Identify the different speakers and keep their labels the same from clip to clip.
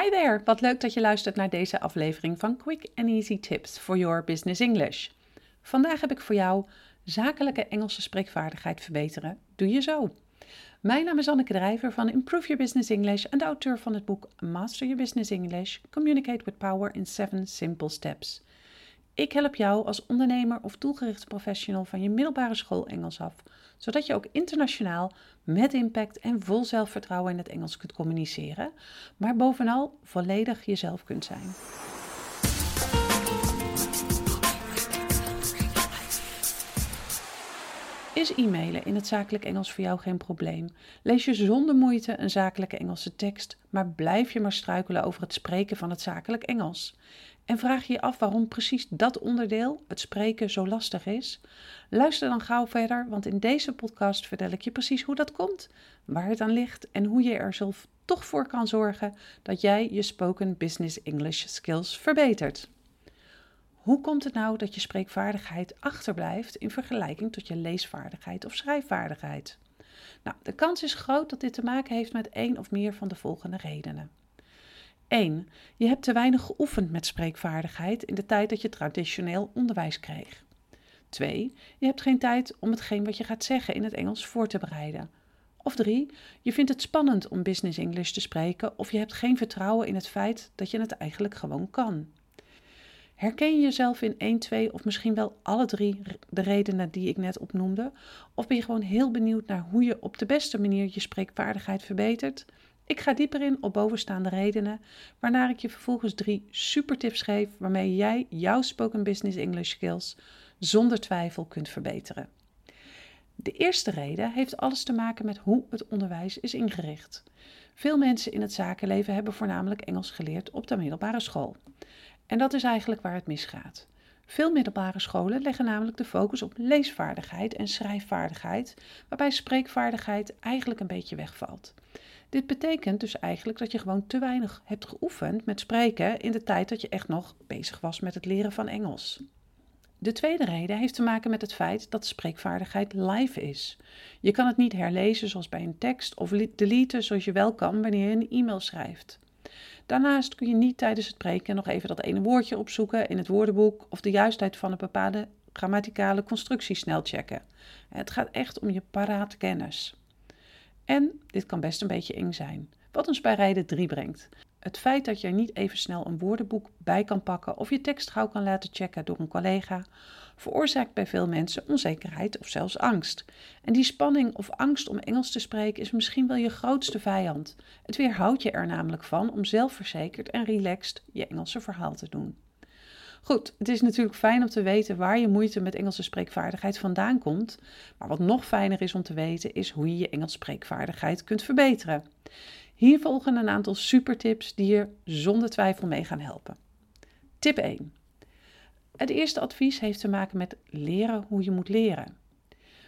Speaker 1: Hi there, wat leuk dat je luistert naar deze aflevering van Quick and Easy Tips for Your Business English. Vandaag heb ik voor jou zakelijke Engelse spreekvaardigheid verbeteren. Doe je zo. Mijn naam is Anneke Drijver van Improve Your Business English en de auteur van het boek Master Your Business English: Communicate with Power in 7 Simple Steps. Ik help jou als ondernemer of doelgericht professional van je middelbare school Engels af, zodat je ook internationaal met impact en vol zelfvertrouwen in het Engels kunt communiceren, maar bovenal volledig jezelf kunt zijn. Is e-mailen in het zakelijk Engels voor jou geen probleem? Lees je zonder moeite een zakelijke Engelse tekst, maar blijf je maar struikelen over het spreken van het zakelijk Engels? En vraag je je af waarom precies dat onderdeel, het spreken, zo lastig is? Luister dan gauw verder, want in deze podcast vertel ik je precies hoe dat komt, waar het aan ligt en hoe je er zelf toch voor kan zorgen dat jij je spoken business English skills verbetert. Hoe komt het nou dat je spreekvaardigheid achterblijft in vergelijking tot je leesvaardigheid of schrijfvaardigheid? Nou, de kans is groot dat dit te maken heeft met één of meer van de volgende redenen. 1. Je hebt te weinig geoefend met spreekvaardigheid in de tijd dat je traditioneel onderwijs kreeg. 2. Je hebt geen tijd om hetgeen wat je gaat zeggen in het Engels voor te bereiden. Of 3. Je vindt het spannend om business English te spreken of je hebt geen vertrouwen in het feit dat je het eigenlijk gewoon kan. Herken je jezelf in 1, 2 of misschien wel alle drie de redenen die ik net opnoemde? Of ben je gewoon heel benieuwd naar hoe je op de beste manier je spreekvaardigheid verbetert? Ik ga dieper in op bovenstaande redenen, waarna ik je vervolgens drie super tips geef waarmee jij jouw spoken business English skills zonder twijfel kunt verbeteren. De eerste reden heeft alles te maken met hoe het onderwijs is ingericht. Veel mensen in het zakenleven hebben voornamelijk Engels geleerd op de middelbare school. En dat is eigenlijk waar het misgaat. Veel middelbare scholen leggen namelijk de focus op leesvaardigheid en schrijfvaardigheid, waarbij spreekvaardigheid eigenlijk een beetje wegvalt. Dit betekent dus eigenlijk dat je gewoon te weinig hebt geoefend met spreken in de tijd dat je echt nog bezig was met het leren van Engels. De tweede reden heeft te maken met het feit dat spreekvaardigheid live is. Je kan het niet herlezen zoals bij een tekst of deleten zoals je wel kan wanneer je een e-mail schrijft. Daarnaast kun je niet tijdens het spreken nog even dat ene woordje opzoeken in het woordenboek of de juistheid van een bepaalde grammaticale constructie snel checken. Het gaat echt om je parate kennis. En dit kan best een beetje eng zijn. Wat ons bij rijden 3 brengt. Het feit dat je er niet even snel een woordenboek bij kan pakken of je tekst gauw kan laten checken door een collega, veroorzaakt bij veel mensen onzekerheid of zelfs angst. En die spanning of angst om Engels te spreken is misschien wel je grootste vijand. Het weerhoudt je er namelijk van om zelfverzekerd en relaxed je Engelse verhaal te doen. Goed, het is natuurlijk fijn om te weten waar je moeite met Engelse spreekvaardigheid vandaan komt. Maar wat nog fijner is om te weten, is hoe je je Engels spreekvaardigheid kunt verbeteren. Hier volgen een aantal supertips die je zonder twijfel mee gaan helpen. Tip 1. Het eerste advies heeft te maken met leren hoe je moet leren.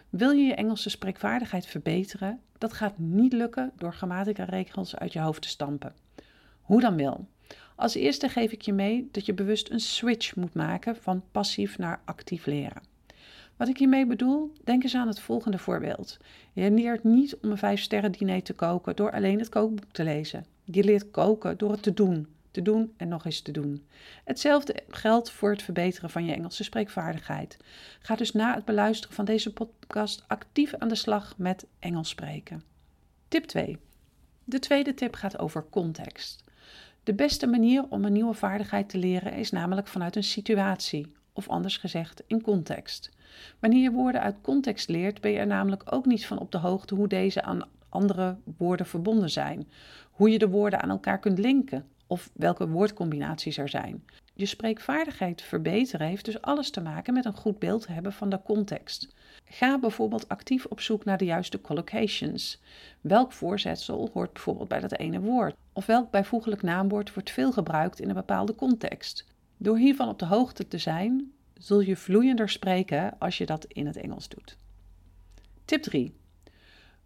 Speaker 1: Wil je je Engelse spreekvaardigheid verbeteren? Dat gaat niet lukken door grammatica-regels uit je hoofd te stampen. Hoe dan wel? Als eerste geef ik je mee dat je bewust een switch moet maken van passief naar actief leren. Wat ik hiermee bedoel, denk eens aan het volgende voorbeeld. Je leert niet om een vijf sterren diner te koken door alleen het kookboek te lezen. Je leert koken door het te doen, te doen en nog eens te doen. Hetzelfde geldt voor het verbeteren van je Engelse spreekvaardigheid. Ga dus na het beluisteren van deze podcast actief aan de slag met Engels spreken. Tip 2. De tweede tip gaat over context. De beste manier om een nieuwe vaardigheid te leren is namelijk vanuit een situatie, of anders gezegd in context. Wanneer je woorden uit context leert, ben je er namelijk ook niet van op de hoogte hoe deze aan andere woorden verbonden zijn, hoe je de woorden aan elkaar kunt linken of welke woordcombinaties er zijn. Je spreekvaardigheid verbeteren heeft dus alles te maken met een goed beeld hebben van de context. Ga bijvoorbeeld actief op zoek naar de juiste collocations. Welk voorzetsel hoort bijvoorbeeld bij dat ene woord? Of welk bijvoeglijk naamwoord wordt veel gebruikt in een bepaalde context? Door hiervan op de hoogte te zijn, zul je vloeiender spreken als je dat in het Engels doet. Tip 3.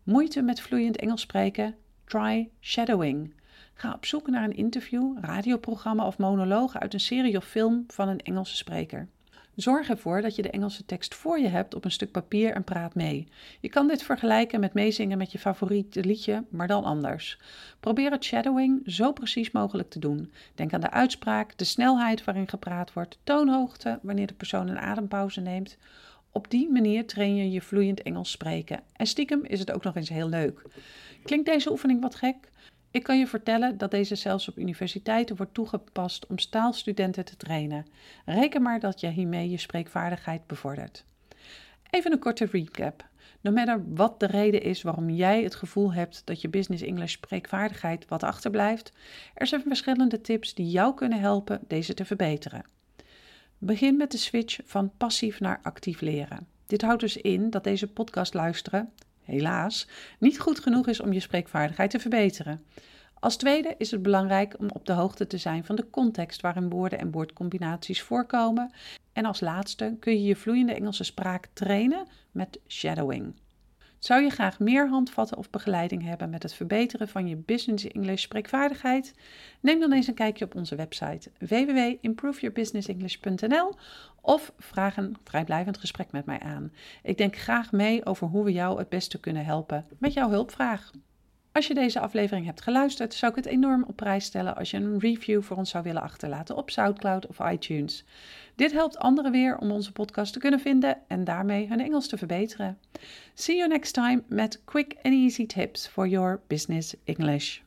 Speaker 1: Moeite met vloeiend Engels spreken? Try shadowing. Ga op zoek naar een interview, radioprogramma of monoloog uit een serie of film van een Engelse spreker. Zorg ervoor dat je de Engelse tekst voor je hebt op een stuk papier en praat mee. Je kan dit vergelijken met meezingen met je favoriete liedje, maar dan anders. Probeer het shadowing zo precies mogelijk te doen. Denk aan de uitspraak, de snelheid waarin gepraat wordt, toonhoogte wanneer de persoon een adempauze neemt. Op die manier train je je vloeiend Engels spreken. En stiekem is het ook nog eens heel leuk. Klinkt deze oefening wat gek? Ik kan je vertellen dat deze zelfs op universiteiten wordt toegepast om staalstudenten te trainen. Reken maar dat je hiermee je spreekvaardigheid bevordert. Even een korte recap. No matter wat de reden is waarom jij het gevoel hebt dat je business English spreekvaardigheid wat achterblijft, er zijn verschillende tips die jou kunnen helpen deze te verbeteren. Begin met de switch van passief naar actief leren. Dit houdt dus in dat deze podcast luisteren, helaas, niet goed genoeg is om je spreekvaardigheid te verbeteren. Als tweede is het belangrijk om op de hoogte te zijn van de context waarin woorden en woordcombinaties voorkomen. En als laatste kun je je vloeiende Engelse spraak trainen met shadowing. Zou je graag meer handvatten of begeleiding hebben met het verbeteren van je Business English spreekvaardigheid? Neem dan eens een kijkje op onze website www.improveyourbusinessenglish.nl of vraag een vrijblijvend gesprek met mij aan. Ik denk graag mee over hoe we jou het beste kunnen helpen met jouw hulpvraag. Als je deze aflevering hebt geluisterd, zou ik het enorm op prijs stellen als je een review voor ons zou willen achterlaten op SoundCloud of iTunes. Dit helpt anderen weer om onze podcast te kunnen vinden en daarmee hun Engels te verbeteren. See you next time met quick and easy tips for your business English.